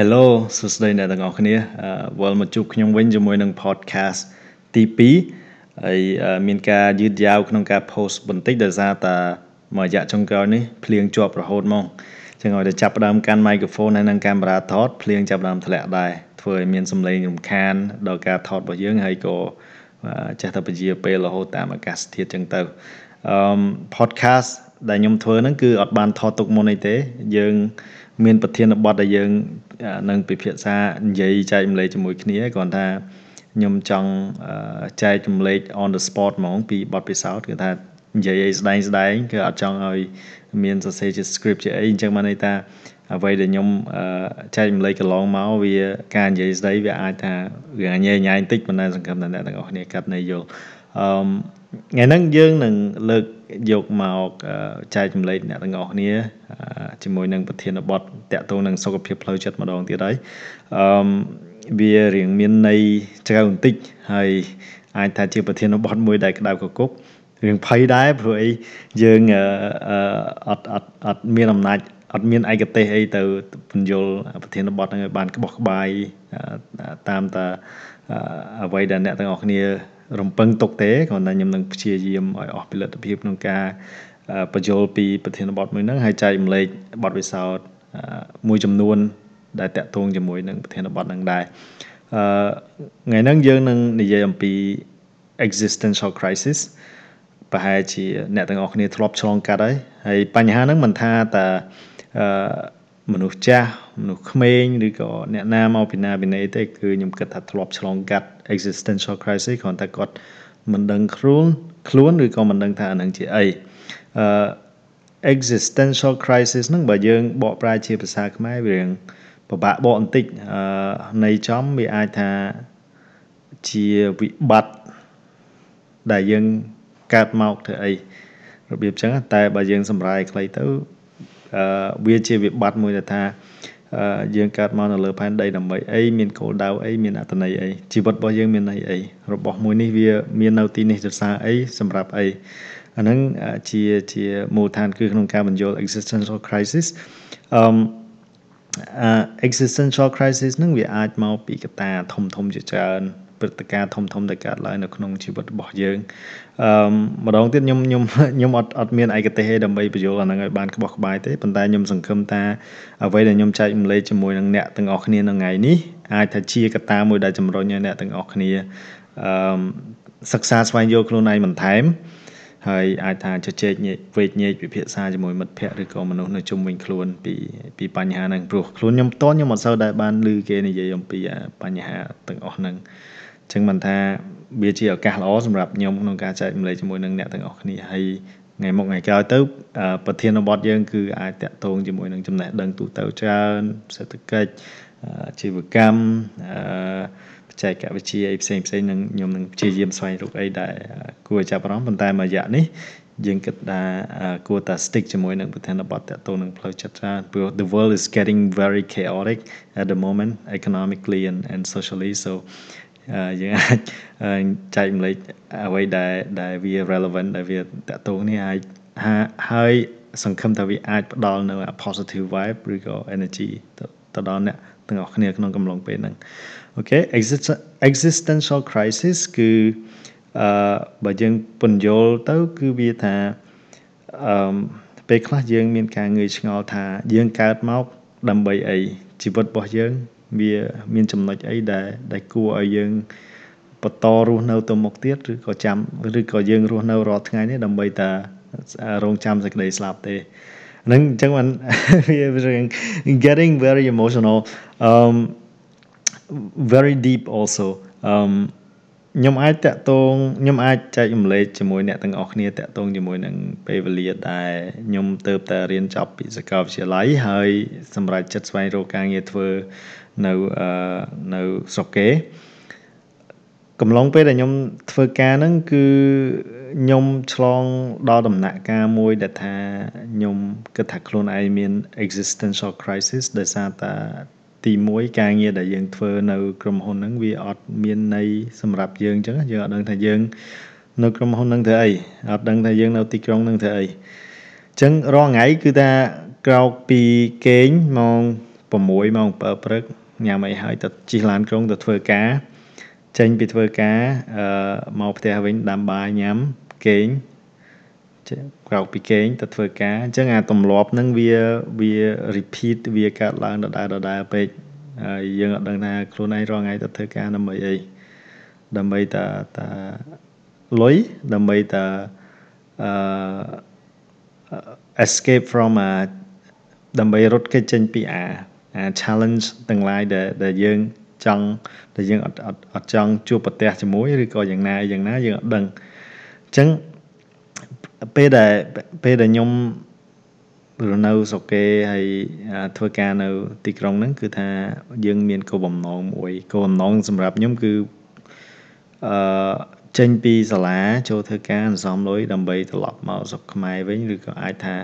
Hello សួស្តីអ្នកទាំងអស់គ្នាវិលមកជួបខ្ញុំវិញជាមួយនឹង podcast ទី2ហើយមានការយឺតយ៉ាវក្នុងការ post បន្តិចដោយសារតែមួយរយៈចុងក្រោយនេះភ្លៀងជាប់រហូតមកចឹងឲ្យតែចាប់ផ្ដើមកាន់ microphone ហើយនិងកាមេរ៉ាថតភ្លៀងចាប់ផ្ដើមធ្លាក់ដែរធ្វើឲ្យមានសំឡេងរំខានដល់ការថតរបស់យើងហើយក៏ចេះតែពជាពេលរហូតតាមអាកាសធាតុចឹងទៅអឺ podcast ដែលខ្ញុំធ្វើហ្នឹងគឺអត់បានថតទុកមុនអីទេ យើង មានប្រធានបទដែលយើង នឹងពិភាក្សានិយាយចែកម្លែកជាមួយគ្នាគ្រាន់ថាខ្ញុំចង់ចែកចម្លែក on the spot ហ្មងពីបទពិសោធន៍គឺថានិយាយអីស្ដែងស្ដែងគឺអត់ចង់ឲ្យមានសរសេរជា script ជាអីអញ្ចឹងបានន័យថាអ្វីដែលខ្ញុំចែកម្លែកកន្លងមកវាការនិយាយស្ដីវាអាចថាវាញ៉ៃញ៉ៃបន្តិចប៉ុន្តែសង្ឃឹមថាអ្នកទាំងអស់គ្នាកាត់ន័យយល់អឺ ថ្ងៃហ្នឹងយើងនឹងលើកយកមកចែកចម្លែកអ្នកទាំងអស់គ្នាជាមួយនឹងប្រធានបទតកតងនឹងសុខភាពផ្លូវចិត្តម្ដងទៀតហើយអឺវារៀងមានន័យជ្រៅបន្តិចហើយអាចថាជាប្រធានបទមួយដែលក្តៅកគុករឿងភ័យដែរព្រោះអីយើងអត់អត់អត់មានអំណាចអត់មានឯកទេសអីទៅបញ្យលប្រធានបទហ្នឹងឲ្យបានក្បោះក្បាយតាមតាអ្វីដែលអ្នកទាំងអស់គ្នា រំពឹងទុកទេគ្រាន់តែខ្ញុំនឹងព្យាយាមឲ្យអស់ពីលទ្ធភាពក្នុងការបញ្យលពីប្រធានបទមួយហ្នឹងហើយចែករំលែកបទពិសោធន៍មួយចំនួន ដែលតាក់ទងជាមួយនឹងប្រធានបទហ្នឹងដែរអឺថ្ងៃហ្នឹងយើងនឹងនិយាយអំពី existential crisis ប្រហែលជាអ្នកទាំងអស់គ្នាធ្លាប់ឆ្លងកាត់ហើយហើយបញ្ហាហ្នឹងមិនថាតែអឺ មនុស្សចាស់មនុស្សក្មេងឬក៏អ្នកណាមកពីណាពីណីទេគឺខ្ញុំគិតថាធ្លាប់ឆ្លងកាត់ existential crisis គ្រាន់តែគាត់មិនដឹងខ្លួនខ្លួនឬក៏មិនដឹងថាអានឹងជាអីអឺ existential crisis ហ្នឹងបើយើងបកប្រែជាភាសាខ្មែរវារៀងពិបាកបកបន្តិចអឺនៃចំវាអាចថាជាវិបត្តិដែលយើងកើតមកធ្វើអីរបៀបចឹងតែបើយើងសម្រាយខ្លីទៅអឺ វាជាវិបត្តិមួយដែលថាយើងកើតមកនៅលើផែនដីដើម្បីអីមានគោលដៅអីមានអត្ថន័យអីជីវិតរបស់យើងមានន័យអីរបស់មួយនេះវាមាននៅទីនេះដោយសារអីសម្រាប់អីអាហ្នឹងជាជាមូលដ្ឋានគឺក្នុងការបញ្យល់ existential crisis អឺ existential crisis ហ្នឹងវាអាចមកពីកត្តាធំធំជាច្រើន ព្រឹត្តិការណ៍ធំធំដែលកើតឡើងនៅក្នុងជីវិតរបស់យើងអឺម្ដងទៀតខ្ញុំខ្ញុំខ្ញុំអត់អត់មានឯកទេសទេដើម្បីបញ្យល់អាហ្នឹងឲ្យបានក្បោះក្បាយទេប៉ុន្តែខ្ញុំសង្ឃឹមថាអ្វីដែលខ្ញុំចែករំលែកជាមួយនឹងអ្នកទាំងអស់គ្នានៅថ្ងៃនេះអាចថាជាកត្តាមួយដែលជំរុញឲ្យអ្នកទាំងអស់គ្នាអឺសិក្សាស្វែងយល់ខ្លួនឯងបន្ថែមហើយអាចថាជជែកញែកវេកញែកពិភាក្សាជាមួយមិត្តភ័ក្តិឬក៏មនុស្សនៅជុំវិញខ្លួនពីពីបញ្ហាហ្នឹងព្រោះខ្លួនខ្ញុំផ្ទាល់ខ្ញុំអត់សូវដែលបានឮគេនិយាយអំពីបញ្ហាទាំងអស់ហ្នឹងអញ្ចឹងមិនថាវាជាឱកាសល្អសម្រាប់ខ្ញុំក្នុងការចែករំលែកជាមួយនឹងអ្នកទាំងអស់គ្នាហើយថ្ងៃមុខថ្ងៃក្រោយទៅប្រធានបទយើងគឺអាចតាក់ទងជាមួយនឹងចំណេះដឹងទូទៅច្រើនសេដ្ឋកិច្ចជីវកម្មអឺបច្ចេកវិទ្យាអីផ្សេងផ្សេងនឹងខ្ញុំនឹងព្យាយាមស្វែងរកអីដែលគួរចាប់អារម្មណ៍ប៉ុន្តែមួយរយៈនេះយើងគិតថាគួរតែ stick ជាមួយនឹងប្រធានបទតាក់ទងនឹងផ្លូវចិត្តច្រើនព្រោះ the world is getting very chaotic at the moment economically and and socially so យើងអាចចែករំលែកអ្វីដែលដែលវា relevant ដែលវាតកតងនេះអាចហើយសង្ឃឹមថាវាអាចផ្ដល់នៅ positive vibe ឬក៏ energy ទៅដល់អ្នកទាំងអស់គ្នាក្នុងកំឡុងពេលហ្នឹងអូខេ existential crisis គឺអឺបើយើងពន្យល់ទៅគឺវាថាអឺពេលខ្លះយើងមានការងឿងឆ្ងល់ថាយើងកើតមកដើម្បីអីជីវិតរបស់យើង វាមានចំណុចអីដែលដែលគួរឲ្យយើងបន្តរស់នៅទៅមុខទៀតឬក៏ចាំឬក៏យើងរស់នៅរាល់ថ្ងៃនេះដើម្បីតែរងចាំសេចក្តីស្លាប់ទេហ្នឹងអញ្ចឹងมันវា getting very emotional um very deep also um ខ្ញុំអាចតាក់ទងខ្ញុំអាចចែករំលែកជាមួយអ្នកទាំងអស់គ្នាតាក់ទងជាមួយនឹងពេលវេលាដែលខ្ញុំទៅតែរៀនចប់ពីសាកលវិទ្យាល័យហើយសម្រាប់ចិត្តស្វែងរកការងារធ្វើ នៅនៅស្រុកគេកំឡុងពេលដែលខ្ញុំធ្វើការហ្នឹងគឺខ្ញុំឆ្លងដល់ដំណាក់កាលមួយដែលថាខ្ញុំគិតថាខ្លួនឯងមាន existential crisis ដោយសារតែទី1ការងារដែលយើងធ្វើនៅក្រុមហ៊ុនហ្នឹងវាអត់មានន័យសម្រាប់យើងអញ្ចឹងយើងអត់ដឹងថាយើងនៅក្រុមហ៊ុនហ្នឹងធ្វើអីអត់ដឹងថាយើងនៅទីក្រុងហ្នឹងធ្វើអីអញ្ចឹងរាល់ថ្ងៃគឺថាក្រោកពីគេងម៉ោង6ម៉ោង7ព្រឹក ញ៉ាំអីហើយទៅជិះឡានក្រុងទៅធ្វើការចេញពីធ្វើការអឺមកផ្ទះវិញដាំបាយញ៉ាំគេងក្រោកពីគេងទៅធ្វើការអញ្ចឹងអាទម្លាប់ហ្នឹងវាវា repeat វាកើតឡើងដដែលដដែលពេកហើយយើងអត់ដឹងថាខ្លួនឯងរាល់ថ្ងៃទៅធ្វើការដើម្បីអីដើម្បីតាតាលុយដើម្បីតាអឺ escape from a ដើម្បីរត់គេចចេញពីអាអា challenge ទាំង lain ដែលដែលយើងចង់ដែលយើងអត់អត់អត់ចង់ជួបប្រទះជាមួយឬក៏យ៉ាងណាយ៉ាងណាយើងអត់ដឹងអញ្ចឹងពេលដែលពេលដែលខ្ញុំរនៅស្រុកគេហើយធ្វើការនៅទីក្រុងហ្នឹងគឺថាយើងមានគោលបំណងមួយគោលបំណងសម្រាប់ខ្ញុំគឺអឺ ចេញពីសាលាចូលធ្វើការអន្សំលុយដើម្បីត្រឡប់មកស្រុកខ្មែរវិញឬក៏អាចថា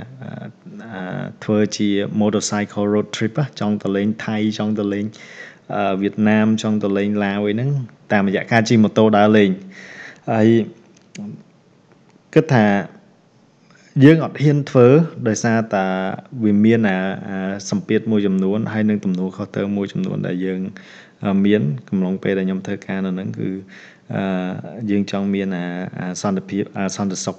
ធ្វើជា motorcycle road trip ចង់ទៅលេងថៃចង់ទៅលេងវៀតណាមចង់ទៅលេងឡាវអីហ្នឹងតាមរយៈការជិះម៉ូតូដើរលេងហើយគិតថាយើងអត់ហ៊ានធ្វើដោយសារតាវាមានអាសម្ពាធមួយចំនួនហើយនឹងទំនួលខុសត្រូវមួយចំនួនដែលយើងមានកំឡុងពេលដែលខ្ញុំធ្វើការនៅហ្នឹងគឺអឺយើងចង់មានអាសន្តិភាពអាសន្តិសុខ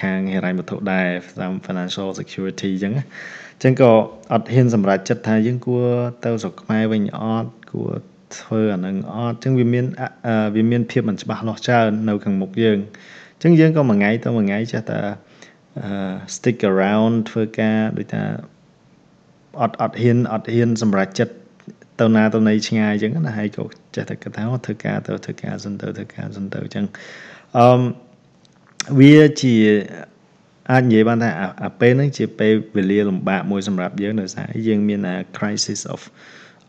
ខាងហិរញ្ញវត្ថុដែរតាម financial security អញ្ចឹងអញ្ចឹងក៏អត់ហ៊ានសម្រេចចិត្តថាយើងគួរទៅស្រុកខ្មែរវិញអត់គួរធ្វើអានឹងអត់អញ្ចឹងវាមានវាមានភាពមិនច្បាស់លាស់ច្រើននៅខាងមុខយើងអញ្ចឹងយើងក៏មួយថ្ងៃទៅមួយថ្ងៃចេះតែ stick around ធ្វើការដូចថាអត់អត់ហ៊ានអត់ហ៊ានសម្រេចចិត្ត ទៅណាទៅណីឆ្ងាយអញ្ចឹងណាហើយក៏ចេះតែគិតថាធ្វើការទៅធ្វើការសិនទៅធ្វើការសិនទៅអញ្ចឹងអឺវាជាអាចនិយាយបានថាអាពេលហ្នឹងជាពេលវេលាលំបាកមួយសម្រាប់យើងដោយសារយើងមានអា crisis of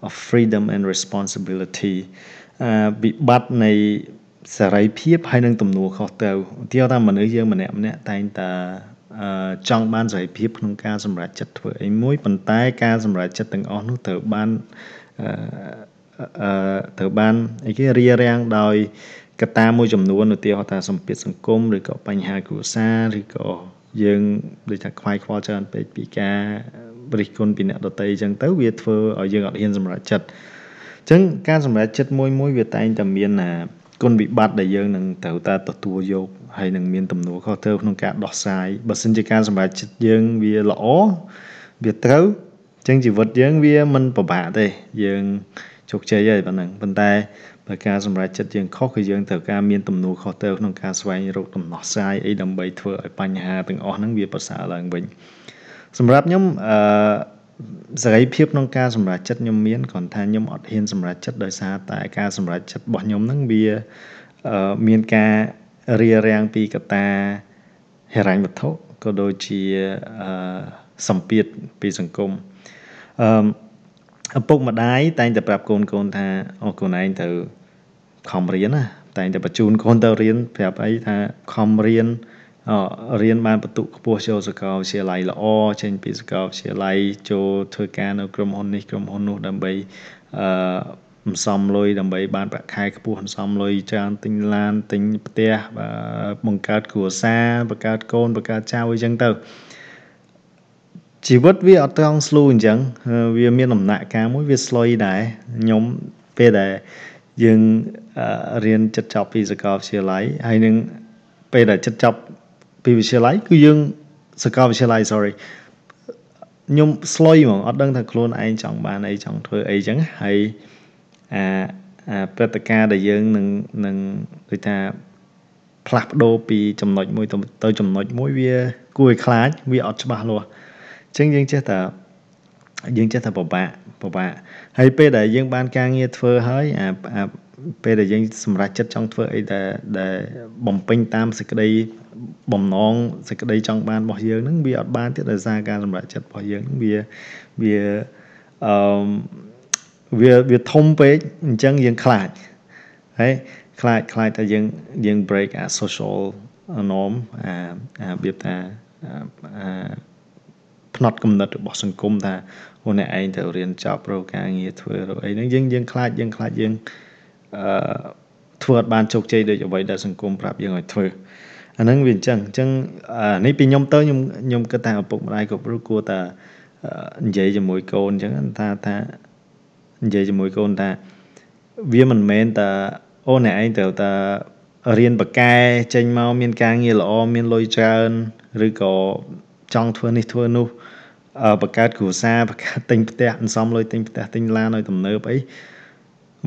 of freedom and responsibility អឺវិបត្តិនៃសេរីភាពហើយនឹងទំនួលខុសត្រូវឧទាហរណ៍ថាមនុស្សយើងម្នាក់ម្នាក់តែងតែចង់បានសេរីភាពក្នុងការសម្រេចចិត្តធ្វើអីមួយប៉ុន្តែការសម្រេចចិត្តទាំងអស់នោះត្រូវបាន អឺត្រូវបានអីគេរារាំងដោយកត្តាមួយចំនួនឧទាហរណ៍ថាសម្ពាធសង្គមឬក៏បញ្ហាគ្រួសារឬក៏យើងដូចថាខ្វាយខ្វល់ច្រើនពេកពីការរិះគន់ពីអ្នកដតីអញ្ចឹងទៅវាធ្វើឲ្យយើងអត់ហ៊ានសម្រេចចិត្តអញ្ចឹងការសម្រេចចិត្តមួយមួយវាតែងតែមានណាគុណវិបត្តិដែលយើងនឹងត្រូវតែទទួលយកហើយនឹងមានទំនួលខុសត្រូវក្នុងការដោះស្រាយបើសិនជាការសម្រេចចិត្តយើងវាល្អវាត្រូវអញ្ចឹងជីវិតយើងវាមិនពិបាកទេយើងជោគជ័យហើយប៉ុណ្ណឹងប៉ុន្តែបើការសម្រេចចិត្តយើងខុសគឺយើងត្រូវការមានទំនួលខុសត្រូវក្នុងការស្វែងរកដំណោះស្រាយអីដើម្បីធ្វើឲ្យបញ្ហាទាំងអស់ហ្នឹងវាប្រសើរឡើងវិញសម្រាប់ខ្ញុំអឺសេរីភាពក្នុងការសម្រេចចិត្តខ្ញុំមានគ្រាន់ថាខ្ញុំអត់ហ៊ានសម្រេចចិត្តដោយសារតែការសម្រេចចិត្តរបស់ខ្ញុំហ្នឹងវាមានការរារាំងពីកត្តាហិរញ្ញវត្ថុក៏ដូចជាសម្ពាធពីសង្គមអឺ ឪពុកម្ដាយតែងតែប្រាប់កូនកូនថាអូកូនឯងទៅខំរៀនណាតែងតែបញ្ជូនកូនទៅរៀនប្រាប់អីថាខំរៀនរៀនបានបន្ទុកខ្ពស់ចូលសាកលវិទ្យាល័យល្អចេញពីសាកលវិទ្យាល័យចូលធ្វើការនៅក្រុមហ៊ុននេះក្រុមហ៊ុននោះដើម្បីអឺបន្សំលុយដើម្បីបានប្រាក់ខែខ្ពស់បន្សំលុយច្រើនទិញឡានទិញផ្ទះបង្កើតគ្រួសារបង្កើតកូនបង្កើតចៅអីចឹងទៅ ជីវិតវាអត់ត្រង់ស្លូអញ្ចឹងវាមានដំណាក់កាលមួយវាស្លុយដែរខ្ញុំពេលដែលយើងរៀនចិត្តចប់ពីសាកលវិទ្យាល័យហើយនឹងពេលដែលចិត្តចប់ពីវិទ្យាល័យគឺយើងសាកលវិទ្យាល័យ sorry ខ្ញុំស្លុយហ្មងអត់ដឹងថាខ្លួនឯងចង់បានអីចង់ធ្វើអីចឹងហើយអាអាព្រឹត្តិការណ៍ដែលយើងនឹងនឹងដូចថាផ្លាស់ប្ដូរពីចំណុចមួយទៅចំណុចមួយវាគួរឲ្យខ្លាចវាអត់ច្បាស់លាស់អញ្ចឹងយើងចេះតែយើងចេះតែពិបាកពិបាកហើយពេលដែលយើងបានការងារធ្វើហើយអាពេលដែលយើងសម្រេចចិត្តចង់ធ្វើអីដែលដែលបំពេញតាមសេចក្តីបំណងសេចក្តីចង់បានរបស់យើងហ្នឹងវាអត់បានទៀតដោយសារការសម្រេចចិត្តរបស់យើងវាវាអឺវាវាធំពេកអញ្ចឹងយើងខ្លាចហើយខ្លាចខ្លាចថាយើងយើង break អា social norm អាអារបៀបថាអា ផ្នត់គំនិតរបស់សង្គមថាអូអ្នកឯងទៅរៀនចប់រកការងារធ្វើរកអីហ្នឹងយើងយើងខ្លាចយើងខ្លាចយើងអឺធ្វើអត់បានជោគជ័យដូចអ្វីដែលសង្គមប្រាប់យើងឲ្យធ្វើអាហ្នឹងវាអញ្ចឹងអញ្ចឹងនេះពីខ្ញុំទៅខ្ញុំខ្ញុំគិតថាឪពុកម្ដាយគ្រប់រូបគួរតែអនិយាយជាមួយកូនអញ្ចឹងថាថានិយាយជាមួយកូនថាវាមិនមែនតែអូអ្នកឯងត្រូវតែរៀនបកែចេញមកមានការងារល្អមានលុយច្រើនឬក៏ ចង់ធ្វើនេះធ្វើនោះបង្កើតគ្រួសារបង្កើតទិញផ្ទះអន្សំលុយទិញផ្ទះទិញឡានឲ្យទំនើបអី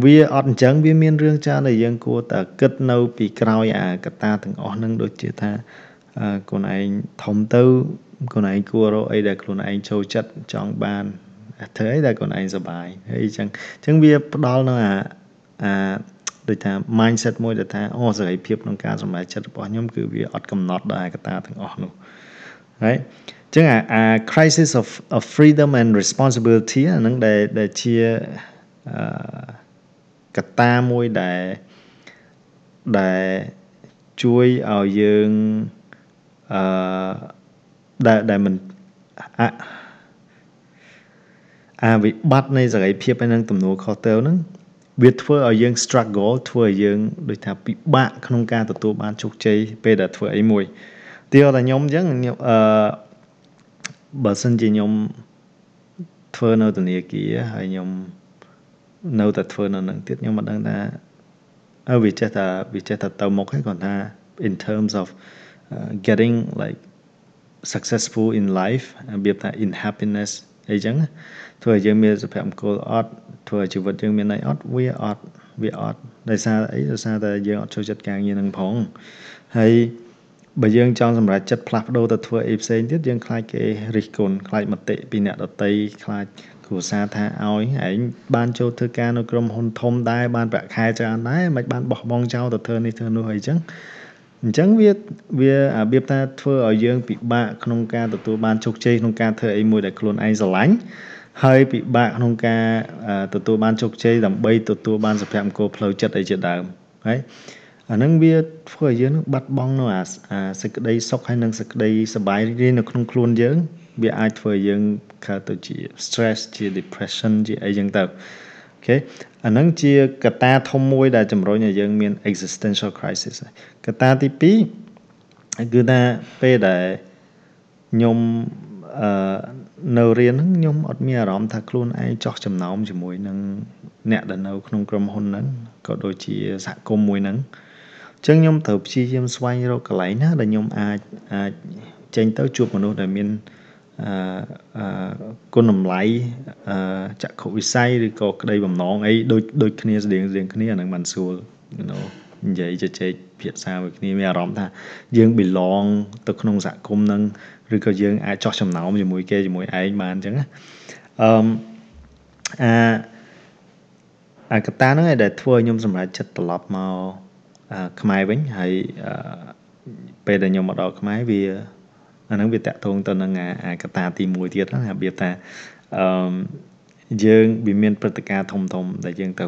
វាអត់អញ្ចឹងវាមានរឿងច្រើនដែលយើងគួរតែគិតនៅ ពីក្រោយអាកតាទាំងអស់ហ្នឹងដូចជាថាខ្លួនឯងធំទៅខ្លួនឯងគួររកអីដែលខ្លួនឯងចូលចិត្តចង់បានធ្វើអីដែលខ្លួនឯងសប្បាយហើយអញ្ចឹងអញ្ចឹងវាផ្ដល់នៅអាអាដូចថា mindset មួយដែលថាអូសេរីភាពក្នុងការសម្រេចចិត្តរបស់ខ្ញុំគឺវាអត់កំណត់ដល់ឯកតាទាំងអស់នោះ ហើយអញ្ចឹងអា crisis of of freedom and responsibility អានឹងដែលដែលជាអឺកត្តាមួយដែលដែលជួយឲ្យយើងអឺដែលដែលមិនអាវិបត្តិនៃសេរីភាពហើយនឹងទំនួលខុសត្រូវហ្នឹងវាធ្វើឲ្យយើង struggle ធ្វើឲ្យយើងដូចថាពិបាកក្នុងការទទួលបានជោគជ័យពេលដែលធ្វើអីមួយ ទីតែខ្ញុំអញ្ចឹងអឺបើសិនជាខ្ញុំធ្វើនៅធនាគារហើយខ្ញុំនៅតែធ្វើនៅនឹងទៀតខ្ញុំមិនដឹងថាអើវាចេះតែវាចេះតែទៅមុខហើយគាត់ថា in terms of uh, getting like successful in life របៀបថា in happiness អីចឹងធ្វើឲ្យយើងមានសុភមង្គលអត់ធ្វើឲ្យជីវិតយើងមានន័យអត់វាអត់វាអត់ដោយសារអីដោយសារតែយើងអត់ចូលចិត្តការងារនឹងផងហើយ បើយើងចង់សម្រេចចិត្តផ្លាស់ប្ដូរទៅធ្វើអីផ្សេងទៀតយើងខ្លាចគេរិះគន់ខ្លាចមតិពីអ្នកដតីខ្លាចគ្រួសារថាឲ្យឯងបានចូលធ្វើការនៅក្រុមហ៊ុនធំដែរបានប្រាក់ខែច្រើនដែរមិនបានបោះបង់ចោលទៅធ្វើនេះធ្វើនោះអីចឹងអញ្ចឹងវាវារបៀបថាធ្វើឲ្យយើងពិបាកក្នុងការទទួលបានជោគជ័យក្នុងការធ្វើអីមួយដែលខ្លួនឯងស្រឡាញ់ហើយពិបាកក្នុងការទទួលបានជោគជ័យដើម្បីទទួលបានសុភមង្គលផ្លូវចិត្តអីជាដើមហើយ អាហ្នឹងវាធ្វើឲ្យយើងបាត់បង់នៅអាសេចក្តីសុខហើយនិងសេចក្តីសប្បាយរីករាយនៅក្នុងខ្លួនយើង វាអាចធ្វើឲ្យយើងកើតទៅជា stress ជា depression ជាអីចឹងទៅអូខេអាហ្នឹងជាកត្តាធំមួយដែលជំរុញឲ្យយើងមាន existential crisis កត្តាទី2គឺថាពេលដែលខ្ញុំអឺនៅរៀនហ្នឹងខ្ញុំអត់មានអារម្មណ៍ថាខ្លួនឯងចោះចំណោមជាមួយនឹងអ្នកដែលនៅក្នុងក្រុមហ៊ុនហ្នឹងក៏ដូចជាសហគមន៍មួយហ្នឹងអញ្ចឹងខ្ញុំត្រូវព្យាយាមស្វែងរកកន្លែងណាដែលខ្ញុំអាចអាចចេញទៅជួបមនុស្សដែលមានអឺគុណតម្លៃអឺចក្ខុវិស័យឬក៏ក្តីបំណងអីដូចដូចគ្នាស្តៀងស្តៀងគ្នាអានឹងមិនស្រួល you know និយាយជជែកភាសាមួយគ្នាមានអារម្មណ៍ថាយើង belong ទៅក្នុងសហគមន៍នឹងឬក៏យើងអាចចោះចំណោមជាមួយគេជាមួយឯងបានអញ្ចឹងណាអឺអាអាកតាហ្នឹងឯងដែលធ្វើឲ្យខ្ញុំសម្រេចចិត្តត្រឡប់មក ខ្មែរវិញហើយពេលដែលខ្ញុំមកដល់ខ្មែរវាអាហ្នឹងវាតកតងទៅនឹងអាកតាទី1ទៀតណារបៀបថាអឺយើងវាមានព្រឹត្តិការណ៍ធំធំដែលយើងទៅ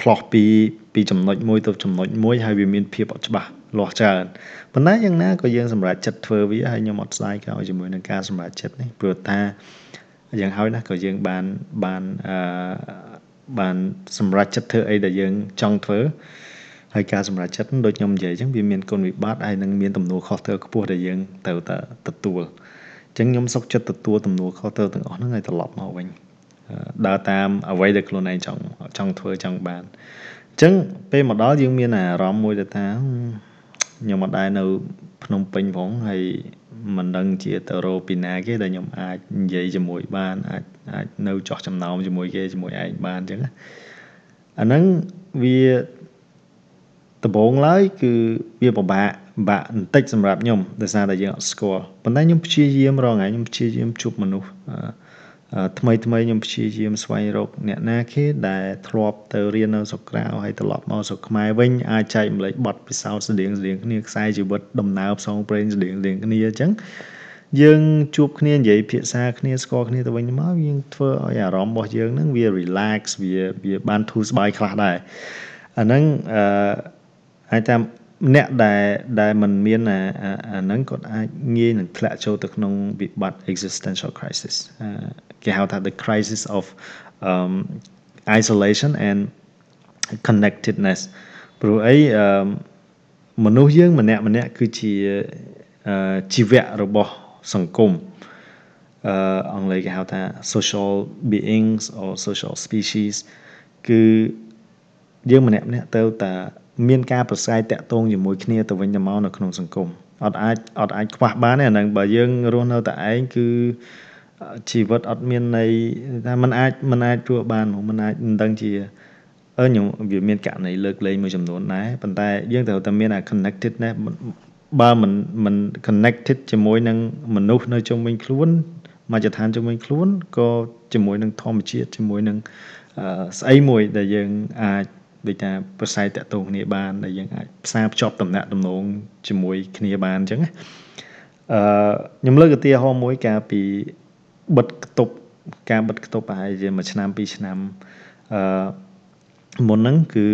ផ្លោះពីពីចំណុចមួយទៅចំណុចមួយហើយវាមានភាពអត់ច្បាស់លាស់ច្រើនប៉ុន្តែយ៉ាងណាក៏យើងសម្រេចចិត្តធ្វើវាហើយខ្ញុំអត់ស្ដាយក្រោយជាមួយនឹងការសម្រេចចិត្តនេះព្រោះថាយ៉ាងហើយណាក៏យើងបានបានអឺបានសម្រេចចិត្តធ្វើអីដែលយើងចង់ធ្វើ ហើយការសម្រេចចិត្តដូចខ្ញុំនិយាយអញ្ចឹងវាមានគុណវិបត្តិហើយនឹងមានទំនួលខុសត្រូវខ្ពស់ដែលយើងត្រូវតែទទួលអញ្ចឹងខ្ញុំសុខចិត្តទទួលទំនួលខុសត្រូវទាំងអស់ហ្នឹងឲ្យត្រឡប់មកវិញដើរតាមអ្វីដែលខ្លួនឯងចង់ចង់ធ្វើចង់បានអញ្ចឹងពេលមកដល់យើងមានអារម្មណ៍មួយទៅថាខ្ញុំមិនដែរនៅភ្នំពេញផងហើយមិនដឹងជាទៅរកពីណាគេដែលខ្ញុំអាចនិយាយជាមួយបានអាចអាចនៅចោះចំណោមជាមួយគេជាមួយឯងបានអញ្ចឹងអាហ្នឹងវា ដំបូងឡើយគឺវាពិបាកពិបាកបន្តិចសម្រាប់ខ្ញុំដោយសារតែយើងអត់ស្គាល់ប៉ុន្តែខ្ញុំព្យាយាមរងថ្ងៃខ្ញុំព្យាយាមជួបមនុស្សថ្មីថ្មីខ្ញុំព្យាយាមស្វែងរកអ្នកណាគេដែលធ្លាប់ទៅរៀននៅស្រុកក្រៅហើយត្រឡប់មកស្រុកខ្មែរវិញអាចចែកម្លែកបទពិសោធន៍ស្តៀងស្តៀងគ្នាខ្សែជីវិតដំណើរផ្សងព្រេងស្តៀងស្តៀងគ្នាអញ្ចឹងយើងជួបគ្នានិយាយភាសាគ្នាស្គាល់គ្នាទៅវិញទៅមកយើងធ្វើឲ្យអារម្មណ៍របស់យើងហ្នឹងវា relax វាវាបានធូរស្បើយខ្លះដែរអាហ្នឹងអឺ អាចថាអ្នកដែលដែលមិនមានអាអាហ្នឹងគាត់អាចងាយនឹងធ្លាក់ចូលទៅក្នុងវិបត្តិ existential crisis គេហៅថា the crisis of um isolation and connectedness ព្រោះអីមនុស្សយើងម្នាក់ម្នាក់គឺជាជីវៈរបស់សង្គមអឺអង់គ្លេសគេហៅថា social beings or social species គឺយើងម្នាក់ម្នាក់ទៅតែ មានការប្រស័យតាក់ទងជាមួយគ្នាទៅវិញទៅមកនៅក្នុងសង្គមអត់អាចអត់អាចខ្វះបានទេអាហ្នឹងបើយើងរស់នៅតែឯងគឺជីវិតអត់មានន័យថាมันអាចมันអាចរស់បានมันអាចមិនដឹងជាអឺខ្ញុំវាមានករណីលើកលែងមួយចំនួនដែរប៉ុន្តែយើងត្រូវតែមានអា connected ណាបើមិនមិន connected ជាមួយនឹងមនុស្សនៅជុំវិញខ្លួនមកចឋានជុំវិញខ្លួនក៏ជាមួយនឹងធម្មជាតិជាមួយនឹងស្អីមួយដែលយើងអាច ដូចថាប្រស័យតាក់ទងគ្នាបានដែលយើងអាចផ្សារភ្ជាប់តំណាក់តំណងជាមួយគ្នាបានអញ្ចឹងអឺខ្ញុំលើកឧទាហរណ៍មួយកាលពីបិទគប់ការបិទគប់ប្រហែលជាមួយឆ្នាំពីរឆ្នាំអឺមុនហ្នឹងគឺ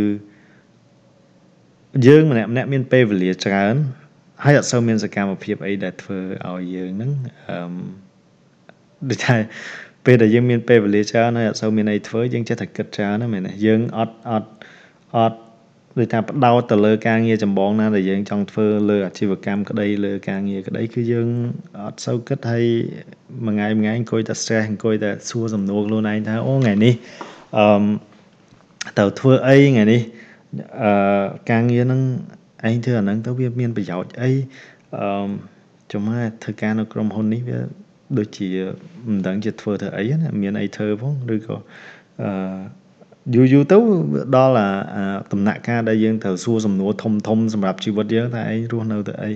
យើងម្នាក់ម្នាក់មានពេលវេលាច្រើនហើយអត់សូវមានសកម្មភាពអីដែលធ្វើឲ្យយើងហ្នឹងអឺដូចថាពេលដែលយើងមានពេលវេលាច្រើនហើយអត់សូវមានអីធ្វើយើងចេះតែគិតច្រើនណាមែនទេយើងអត់អត់ អត់ដូចថាបដោតទៅលើការងារចម្បងណាដែលយើងចង់ធ្វើលើអាជីវកម្មក្តីលើការងារក្តីគឺយើងអត់សូវគិតហើយមួយថ្ងៃមួយថ្ងៃអង្គុយតែ stress អង្គុយតែសួរសំណួរខ្លួនឯងថាអូថ្ងៃនេះអឺទៅធ្វើអីថ្ងៃនេះអឺការងារហ្នឹងឯងធ្វើអាហ្នឹងទៅវាមានប្រយោជន៍អីអឺចំណាធ្វើការនៅក្រុមហ៊ុននេះវាដូចជាមិនដឹងជាធ្វើទៅអីណាមានអីធ្វើផងឬក៏អឺ យូរយូរទៅដល់អាដំណាក់កាលដែលយើងត្រូវសួរសំណួរធំធំសម្រាប់ជីវិតយើងថាឯងរស់នៅទៅអី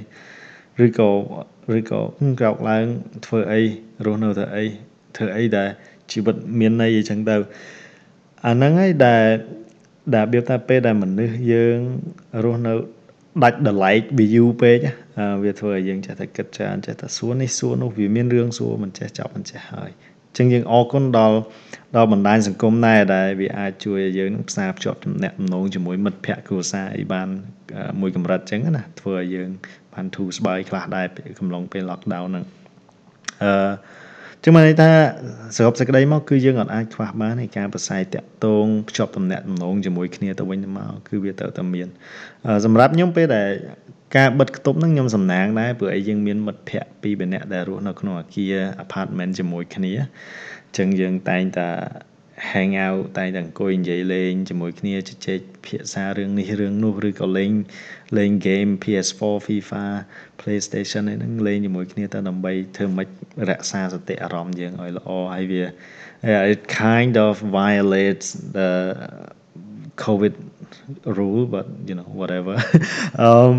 ឬក៏ឬក៏ក្រោកឡើងធ្វើអីរស់នៅទៅអីធ្វើអីដែលជីវិតមានន័យអញ្ចឹងទៅអាហ្នឹងហើយដែលដែលរបៀបថាពេលដែលមនុស្សយើងរស់នៅដាច់ដ like វាយូរពេកវាធ្វើឲ្យយើងចេះតែគិតច្រើនចេះតែសួរនេះសួរនោះវាមានរឿងសួរមិនចេះចប់មិនចេះហើយអញ្ចឹងយើងអរគុណដល់ដល់បណ្ដាញសង្គមដែរដែលវាអាចជួយឲ្យយើងនឹងផ្សារភ្ជាប់ទំនាក់ទំនងជាមួយមិត្តភ័ក្តិគ្រួសារអីបានមួយកម្រិតអញ្ចឹងណាធ្វើឲ្យយើងបានធូរស្បើយខ្លះដែរកំឡុងពេល lockdown ហ្នឹងអឺចឹងមកន័យថាសរុបសេចក្តីមកគឺយើងអត់អាចខ្វះបាននៃការប្រស័យតាក់ទងភ្ជាប់ទំនាក់ទំនងជាមួយគ្នាទៅវិញទៅមកគឺវាត្រូវតែមានសម្រាប់ខ្ញុំពេលដែលការបិទគប់ហ្នឹងខ្ញុំសំណាងដែរព្រោះអីយើងមានមិត្តភ័ក្តិពីរនាក់ដែលរស់នៅក្នុងអាគារ apartment ជាមួយគ្នាអញ្ចឹងយើងតែងតែ hang out តែតែអង្គុយនិយាយលេងជាមួយគ្នាជជែកភាសារឿងនេះរឿងនោះឬក៏លេងលេង game PS4 FIFA PlayStation ហ្នឹងលេងជាមួយគ្នាទៅដើម្បីធ្វើម៉េចរក្សាសតិអារម្មណ៍យើងឲ្យល្អហើយវា it kind of violates the covid rule but you know whatever um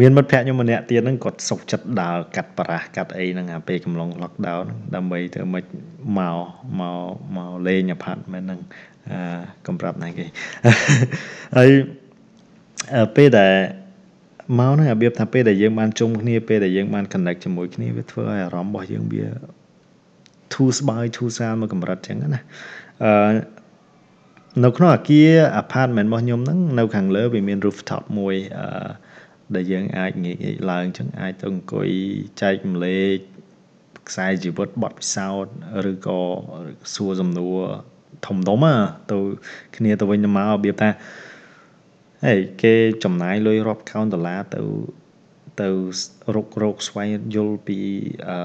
មានមិត្តភ័ក្ដិខ្ញុំម្នាក់ទៀតហ្នឹងគាត់សុកចិត្តដើរកាត់បារះកាត់អីហ្នឹងអាពេលកំឡុង lockdown ដើម្បីទៅមិនមកមកមកលេង apartment ហ្នឹងអឺកំប្រាប់ណាគេហើយពេលដែលមកហ្នឹងរបៀបថាពេលដែលយើងបានជុំគ្នាពេលដែលយើងបាន connect ជាមួយគ្នាវាធ្វើឲ្យអារម្មណ៍របស់យើងវាធូរស្បើយធូរស្រាលមកកម្រិតចឹងណាអឺនៅក្នុងអាគារ apartment របស់ខ្ញុំហ្នឹងនៅខាងលើវាមាន rooftop មួយអឺ ដែលយើងអាចងាកឡើងចឹងអាចទៅអង្គុយចែកម្លែកខ្សែជីវិតបទពិសោធន៍ឬក៏សួរសំណួរធំធំទៅគ្នាទៅវិញទៅមករបៀបថាហេគេចំណាយលុយរាប់ខោនដុល្លារទៅទៅរករកស្វែងយល់ពីអឺ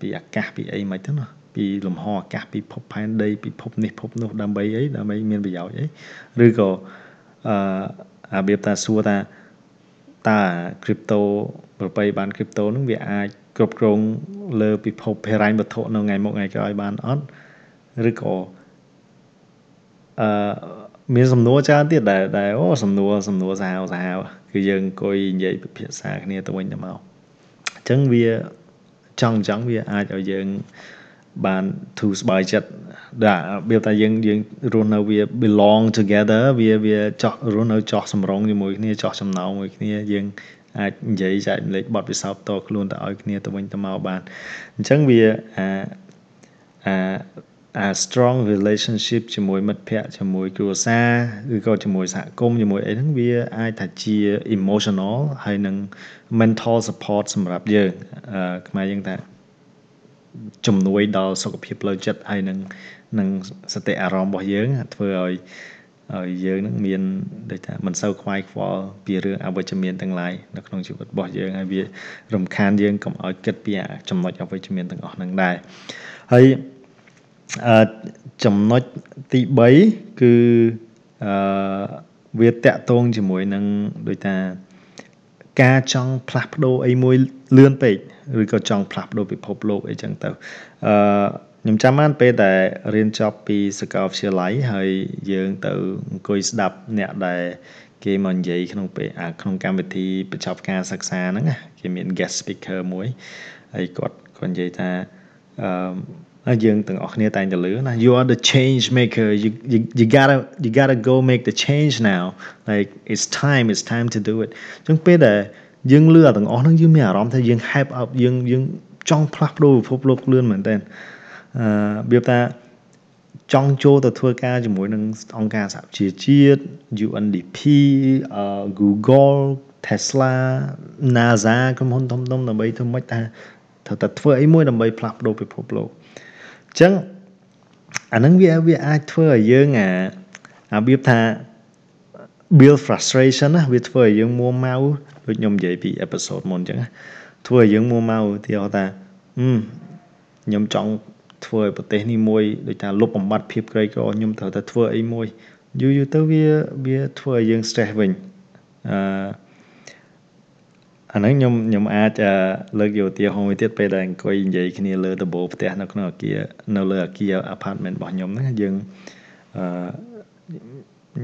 ពីអាកាសពីអីមិនទៅណាពីលំហអាកាសពីភពផែនដីពីភពនេះភពនោះដើម្បីអីដើម្បីមានប្រយោជន៍អីឬក៏អឺអារបៀបថាសួរថា តើ crypto ប្របីបាន crypto នឹងវាអាចគ្រប់គ្រងលើពិភពហិរញ្ញវត្ថុនៅថ្ងៃមុខថ្ងៃក្រោយបានអត់ឬក៏អឺមានសំណួរច្រើនទៀតដែលដែលអូសំណួរសំណួរសាហាវសាហាវគឺយើងអង្គុយនិយាយពិភាក្សាគ្នាទៅវិញទៅមកអញ្ចឹងវាចង់ចង់វាអាចឲ្យយើង បានធូរស្បើយចិត្តដែលរបៀបថាយើងយើងរស់នៅវា belong together វាវាចោះរស់នៅចោះសម្រងជាមួយគ្នាចោះចំណោមមួយគ្នាយើងអាចនិយាយចែកម្លែកបទពិសោធន៍តខ្លួនទៅឲ្យគ្នាទៅវិញទៅមកបានអញ្ចឹងវាអាអាអា strong relationship ជាមួយមិត្តភ័ក្តិជាមួយគ្រួសារឬក៏ជាមួយសហគមន៍ជាមួយអីហ្នឹងវាអាចថាជា emotional ហើយនឹង mental support សម្រាប់យើងអឺខ្មែរយើងថា ជំនួយដល់សុខភាពផ្លូវចិត្តហើយនឹងនឹងសតិអារម្មណ៍របស់យើងធ្វើឲ្យឲ្យយើងនឹងមានដូចថាមិនសូវខ្វាយខ្វល់ពីរឿងអវិជ្ជមានទាំងឡាយនៅក្នុងជីវិតរបស់យើងហើយវារំខានយើងកុំឲ្យគិតពីចំណុចអវិជ្ជមានទាំងអស់ហ្នឹងដែរហើយអឺចំណុចទី3គឺអឺវាតកតងជាមួយនឹងដូចថា ការចង់ផ្លាស់ប្ដូរអីមួយលឿនពេកឬក៏ចង់ផ្លាស់ប្ដូរពិភពលោកអីចឹងទៅអឺខ្ញុំចាំបានពេលដែលរៀនចប់ពីសាកលវិទ្យាល័យហើយយើងទៅអង្គុយស្ដាប់អ្នកដែលគេមកនិយាយក្នុងពេលក្នុងកម្មវិធីបញ្ចប់ការសិក្សាហ្នឹងគេមាន guest speaker មួយហើយគាត់គាត់និយាយថាអឺ ហើយយើងទាំងអស់គ្នាតែងតែលឺណា you are the change maker you you you gotta you gotta go make the change now like it's time it's time to do it អញ្ចឹងពេលដែលយើងលឺទាំងអស់ហ្នឹងយើងមានអារម្មណ៍ថាយើង hype up យើងយើងចង់ផ្លាស់ប្ដូរពិភពលោកលឿនមែនតើអឺរបៀបថាចង់ចូលទៅធ្វើការជាមួយនឹងអង្គការសហជីវជាតិ UNDP Google Tesla NASA ក្រុមហ៊ុនធំៗដើម្បីធ្វើម៉េចថាត្រូវតែធ្វើអីមួយដើម្បីផ្លាស់ប្ដូរពិភពលោកអញ្ចឹងអានឹងវាវាអាចធ្វើឲ្យយើងអារបៀបថា build frustration ណាវាធ្វើឲ្យយើងមួម៉ៅដូចខ្ញុំនិយាយពី episode មុនអញ្ចឹងធ្វើឲ្យយើងមួម៉ៅទីហៅថាខ្ញុំចង់ធ្វើឲ្យប្រទេសនេះមួយដូចថាលុបបំបត្តិភាពក្រីក្រខ្ញុំត្រូវតែធ្វើអីមួយយូរយូរទៅវាវាធ្វើឲ្យយើង stress វិញអឺ អាហ្នឹងខ្ញុំខ្ញុំអាចលើកយកឧទាហរណ៍មួយទៀតពេលដែលអង្គុយនិយាយគ្នាលើដំបូលផ្ទះនៅក្នុងអគារនៅលើអគារ apartment របស់ខ្ញុំហ្នឹងយើងអឺ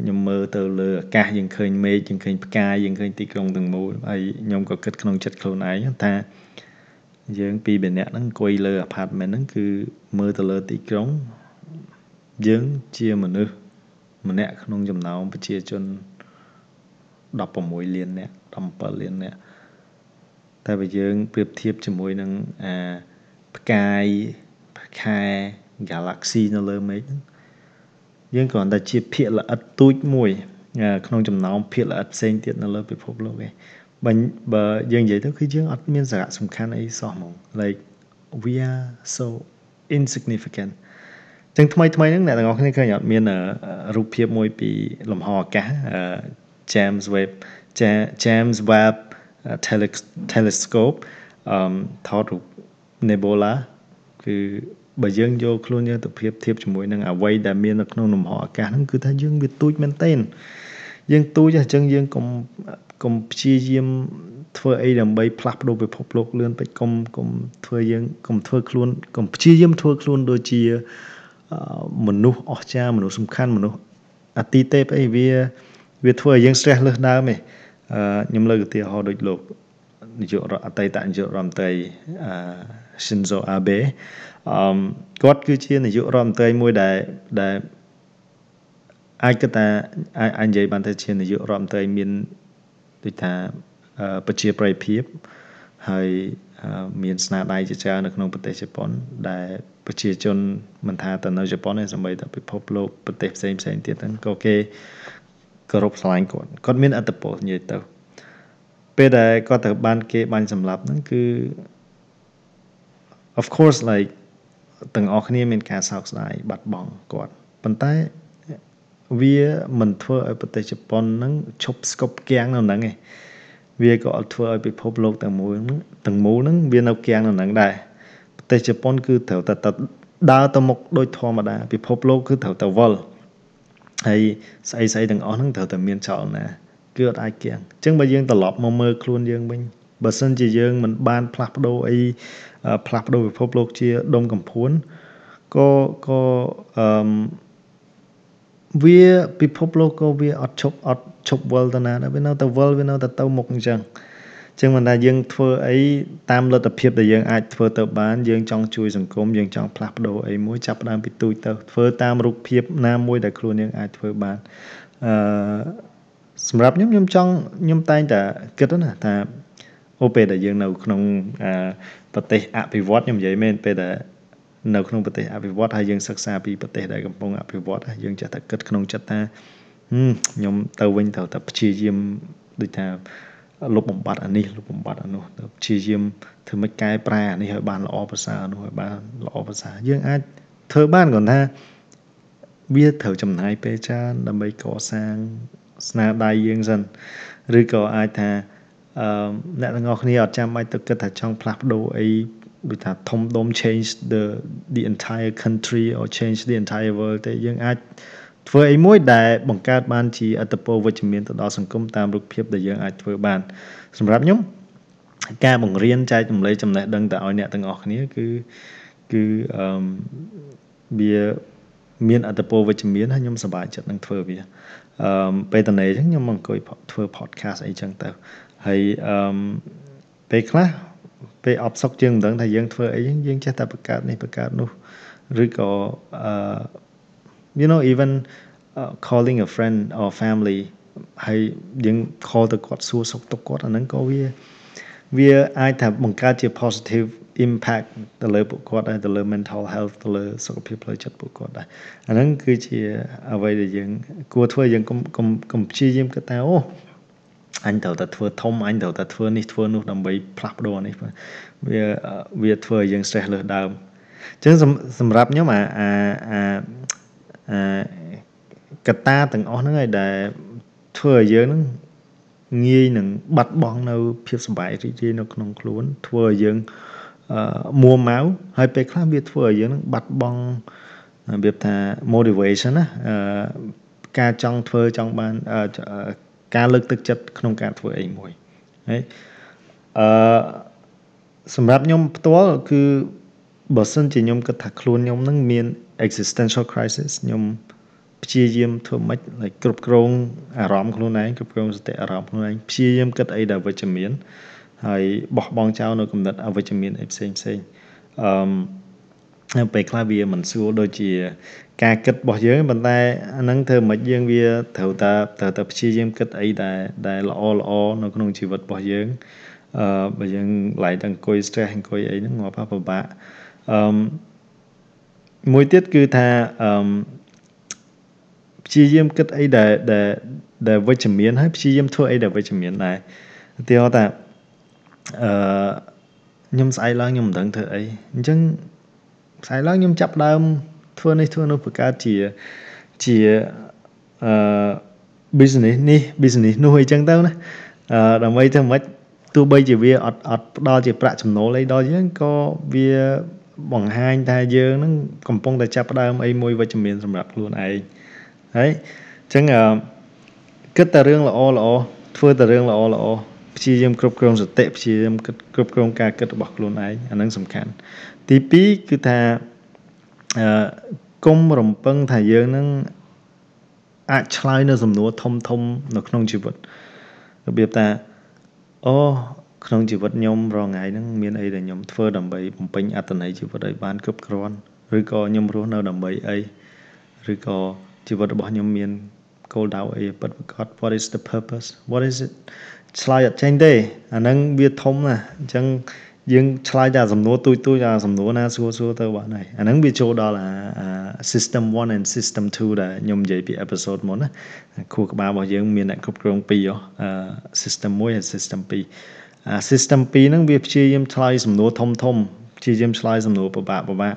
ខ្ញុំមើលទៅលើអាកាសយើងឃើញមេឃយើងឃើញផ្កាយយើងឃើញទីក្រុងទាំងមូលហើយខ្ញុំក៏គិតក្នុងចិត្តខ្លួនឯងថាយើងពីរ બે នាក់ហ្នឹងអង្គុយលើ apartment ហ្នឹងគឺមើលទៅលើទីក្រុងយើងជាមនុស្សម្នាក់ក្នុងចំណោមប្រជាជន16លាននាក់17លាននាក់ តែបើយើងប្រៀបធៀបជាមួយនឹងអាផ្កាយផ្ខែ galaxy នៅលើមេឃហ្នឹងយើងគ្រាន់តែជាភាគល្អិតទូចមួយ ក្នុងចំណោមភាគល្អិតផ្សេងទៀតនៅលើពិភពលោកឯងបើបើយើងនិយាយទៅគឺយើងអត់មានសារៈសំខាន់អីសោះហ្មង like we are so insignificant ចឹងថ្មីថ្មីហ្នឹងអ្នកទាំងអស់គ្នាឃើញអត់មានរូបភាពមួយពីលំហអាកាស James Webb James Webb telescope អឺថតរូប nebula គឺបើយើងយកខ្លួនយើងទៅប្រៀបធៀបជាមួយនឹងអ្វីដែលមាននៅក្នុងលំហអាកាសហ្នឹងគឺថាយើងវាទូចមែនទែនយើងទូចអញ្ចឹងយើងកុំកុំព្យាយាមធ្វើអីដើម្បីផ្លាស់ប្ដូរពិភពលោកលឿនពេកកុំកុំធ្វើយើងកុំធ្វើខ្លួនកុំព្យាយាមធ្វើខ្លួនដូចជាមនុស្សអស្ចារ្យមនុស្សសំខាន់មនុស្សអតិទេពអីវាវាធ្វើឲ្យយើង stress លើសដើមឯង ខ្ញុំលើកឧទាហរណ៍ដូចលោកនាយករដ្ឋអតីតនាយករដ្ឋមន្ត្រីអឺ Shinzo Abe អឺគាត់គឺជានាយករដ្ឋមន្ត្រីមួយដែលដែលអាចគិតថាអាចនិយាយបានថាជានាយករដ្ឋមន្ត្រីមានដូចថាប្រជាប្រិយភាពហើយមានស្នាដៃជាច្រើននៅក្នុងប្រទេសជប៉ុន ដែលប្រជាជនមិនថាតែនៅជប៉ុនទេសូម្បីតែពិភពលោកប្រទេសផ្សេងផ្សេងទៀតហ្នឹងក៏គេ គោរពស្រឡាញ់គាត់គាត់មានអត្តពលនិយាយទៅ ពេលដែលគាត់ត្រូវបានគេបាញ់សម្លាប់ហ្នឹងគឺ of course like ទាំងអស់គ្នាមានការសោកស្ដាយបាត់បង់គាត់ប៉ុន្តែវាមិនធ្វើឲ្យប្រទេសជប៉ុនហ្នឹងឈប់ស្គប់គាំងនៅហ្នឹងឯងវាក៏អត់ធ្វើឲ្យពិភពលោកទាំងមូលហ្នឹងទាំងមូលហ្នឹងវានៅគាំងនៅហ្នឹងដែរប្រទេសជប៉ុនគឺត្រូវតែដើរទៅមុខដូចធម្មតាពិភពលោកគឺត្រូវតែវល់ ហើយស្អីស្អីទាំងអស់ហ្នឹងត្រូវតែមានចលនាគឺអត់អាចគាំងអញ្ចឹងបើយើងត្រឡប់មកមើលខ្លួនយើងវិញបើសិនជាយើងមិនបានផ្លាស់ប្ដូរអីផ្លាស់ប្ដូរពិភពលោកជាដុំកំភួនក៏ក៏អឺវាពិភពលោកក៏វាអត់ឈប់អត់ឈប់វល់ទៅណាដែរវានៅតែវល់វានៅតែទៅមុខអញ្ចឹង ចឹងមិនថាយើងធ្វើអីតាមលទ្ធភាពដែលយើងអាចធ្វើទៅបានយើងចង់ជួយសង្គមយើងចង់ផ្លាស់ប្ដូរអីមួយចាប់ផ្ដើមពីទូចទៅធ្វើតាមរូបភាពណាមួយដែលខ្លួនយើងអាចធ្វើបានអឺសម្រាប់ខ្ញុំខ្ញុំចង់ខ្ញុំតែងតែគិតណាថាអូពេលដែលយើងនៅក្នុងប្រទេសអភិវឌ្ឍខ្ញុំនិយាយមែនពេលដែលនៅក្នុងប្រទេសអភិវឌ្ឍហើយយើងសិក្សាពីប្រទេសដែលកំពុងអភិវឌ្ឍយើងចេះតែគិតក្នុងចិត្តថាខ្ញុំទៅវិញត្រូវតែព្យាយាមដូចថា លុបបំបត្តិអានេះលុបបំបត្តិអានោះទៅព្យាយាមធ្វើមិនកែប្រែអានេះឲ្យបានល្អប្រសើរអានោះឲ្យបានល្អប្រសើរយើងអាចធ្វើបានគ្រាន់ថាវាត្រូវចំណាយពេលច្រើនដើម្បីកសាងស្នាដៃយើងសិនឬក៏អាចថាអឺអ្នកទាំងអស់គ្នាអត់ចាំបាច់ទៅគិតថាចង់ផ្លាស់ប្ដូរអីដូចថាធំដុំ change the the entire country or change the entire world ទេយើងអាច ធ្វើអីមួយដែលបង្កើតបានជាអត្តពលវិជ្ជមានទៅដល់សង្គមតាមរូបភាពដែលយើងអាចធ្វើបាន សម្រាប់ខ្ញុំការបង្រៀនចែករំលែកចំណេះដឹងទៅឲ្យអ្នកទាំងអស់គ្នាគឺគឺអឺវាមានអត្តពលវិជ្ជមានហើយខ្ញុំសប្បាយចិត្តនឹងធ្វើវាអឺពេលតនេអញ្ចឹងខ្ញុំមកអង្គុយធ្វើ podcast អីចឹងទៅហើយអឺពេលខ្លះពេលអបសុកយើងមិនដឹងថាយើងធ្វើអីយើងចេះតែបង្កើតនេះបង្កើតនោះឬក៏អឺ you know even uh, calling a friend or family ហើយយើង call ទៅគាត់សួរសុខទុក្ខគាត់អាហ្នឹងក៏វាវាអាចថាបង្កើតជា positive impact ទៅលើពួកគាត់ដែរទៅលើ mental health ទៅលើសុខភាពផ្លូវចិត្តពួកគាត់ដែរអាហ្នឹងគឺជាអ្វីដែលយើងគួរធ្វើយើងកុំកុំកុំព្យាយាមគិតថាអូអញត្រូវតែធ្វើធំអញត្រូវតែធ្វើនេះធ្វើនោះដើម្បីផ្លាស់ប្ដូរនេះវាវាធ្វើឲ្យយើង stress លើសដើមអញ្ចឹងសម្រាប់ខ្ញុំអាអាអាអា កត្តាទាំងអស់ហ្នឹងឯងដែលធ្វើឲ្យយើងហ្នឹងងាយនឹងបាត់បង់នៅភាពសុបាយរីករាយនៅក្នុងខ្លួន ធ្វើឲ្យយើងមួម៉ៅហើយពេលខ្លះវាធ្វើឲ្យយើងនឹងបាត់បង់របៀបថា motivation ណាការចង់ធ្វើចង់បានការលើកទឹកចិត្តក្នុងការធ្វើអីមួយហើយអឺសម្រាប់ខ្ញុំផ្ទាល់គឺបើសិនជាខ្ញុំគិតថាខ្លួនខ្ញុំនឹងមាន existential crisis ខ្ញុំព្យាយាមធ្វើម៉េចឲ្យគ្រប់គ្រងអារម្មណ៍ខ្លួនឯងគ្រប់គ្រងសតិអារម្មណ៍ខ្លួនឯងព្យាយាមគិតអីដែលវិជ្ជមានហើយបោះបង់ចោលនៅគំនិតអវិជ្ជមានអីផ្សេងផ្សេងអឺពេលខ្លះវាមិនស្រួលដូចជា ការគិតរបស់យើងប៉ុន្តែអាហ្នឹងធ្វើមិនយើងវាត្រូវតែត្រូវតែព្យាយាមគិតអីដែលដែលល្អល្អនៅក្នុងជីវិតរបស់យើងអឺបើយើងឡាយតែអង្គុយ stress អង្គុយអីហ្នឹងងាប់ពិបាកអឺ មួយទៀតគឺថាអឺព្យាយាមគិតអីដែលដែលដែលវិជ្ជមានហើយព្យាយាមធ្វើអីដែលវិជ្ជមានដែរឧទាហរណ៍ថាអឺខ្ញុំស្អែកឡើងខ្ញុំមិនដឹងធ្វើអីអញ្ចឹងស្អែកឡើងខ្ញុំចាប់ដើមធ្វើនេះធ្វើនោះបង្កើតជាជាអឺ business នេះ business នោះអីចឹងទៅណាអឺដើម្បីធ្វើម៉េចទោះបីជាវាអត់អត់ផ្ដល់ជាប្រាក់ចំណូលអីដល់យើងក៏វា បង្ហាញថាយើងនឹងកំពុងតែចាប់ផ្ដើមអីមួយវិជ្ជមានសម្រាប់ខ្លួនឯងហើយអញ្ចឹងគិតតែរឿងល្អល្អធ្វើតែរឿងល្អល្អព្យាយាមគ្រប់គ្រងសតិព្យាយាមគិតគ្រប់គ្រងការគិតរបស់ខ្លួនឯងអានឹងសំខាន់ទី2គឺថាអឺគុំរំពឹងថាយើងនឹងអាចឆ្លើយនៅសំណួរធំធំនៅក្នុងជីវិតរបៀបថាអូ ក្នុងជីវិតខ្ញុំរងថ្ងៃហ្នឹងមានអីដែលខ្ញុំធ្វើដើម្បីបំពេញអត្ថន័យជីវិតឲ្យបានគ្រប់គ្រាន់ឬក៏ខ្ញុំរស់នៅដើម្បីអីឬក៏ជីវិតរបស់ខ្ញុំមានគោលដៅអីពិតប្រាកដ what is the purpose what is it ឆ្លើយអត់ចេញទេអាហ្នឹងវាធំណាស់អញ្ចឹងយើងឆ្លើយតែសំណួរទូចទូចអាសំណួរណាសួរសួរទៅបានហើយអាហ្នឹងវាចូលដល់អា system 1 and system 2ដែលខ្ញុំនិយាយពី episode មុនណាខួរក្បាលរបស់យើងមានអ្នកគ្រប់គ្រងពីរ system 1ហើយ system 2 អា system 2ហ្នឹងវាព្យាយាមឆ្លើយសំណួរធំធំព្យាយាមឆ្លើយសំណួរពិបាកពិបាក